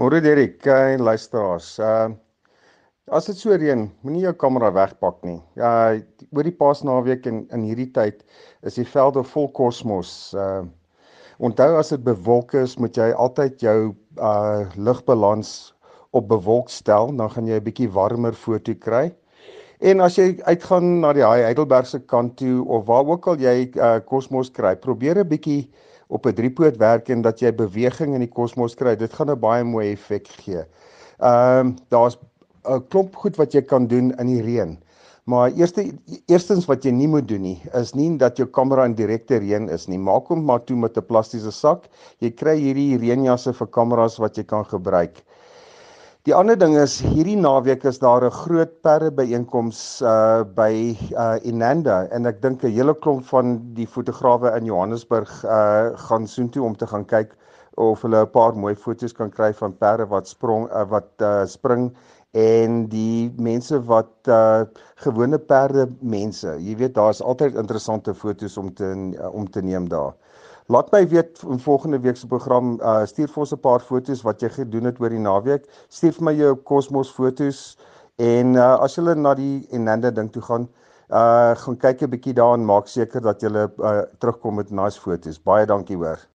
Môre Derek, en luisteraars. Uh as dit so reën, moenie jou kamera wegpak nie. Uh oor die Paasnaweek en in hierdie tyd is die velde vol kosmos. Uh onthou as dit bewolk is, moet jy altyd jou uh ligbalans op bewolk stel, dan gaan jy 'n bietjie warmer foto kry. En as jy uitgaan na die Heidelbergse kant toe of waar ook al jy uh kosmos kry, probeer 'n bietjie op 'n driepoot werk en dat jy beweging in die kosmos kry, dit gaan 'n baie mooi effek gee. Ehm um, daar's 'n klomp goed wat jy kan doen in die reën. Maar eerste eerstens wat jy nie moet doen nie, is nie dat jou kamera in direkte reën is nie. Maak hom maar toe met 'n plastiese sak. Jy kry hierdie reënjasse vir kameras wat jy kan gebruik. Die ander ding is hierdie naweek is daar 'n groot perde byeenkoms uh by uh Inanda en ek dink 'n hele klomp van die fotograwe in Johannesburg uh gaan soontoe om te gaan kyk of hulle 'n paar mooi foto's kan kry van perde wat sprong uh, wat uh spring en die mense wat uh gewone perde mense. Jy weet daar's altyd interessante foto's om te om te neem daar. Laat my weet in volgende week se program uh stuur vir ons 'n paar foto's wat jy gedoen het oor die naweek. Stuur vir my jou kosmos foto's en uh as jy na die Enanda ding toe gaan, uh gaan kyk 'n bietjie daar en maak seker dat jy uh terugkom met nice foto's. Baie dankie hoor.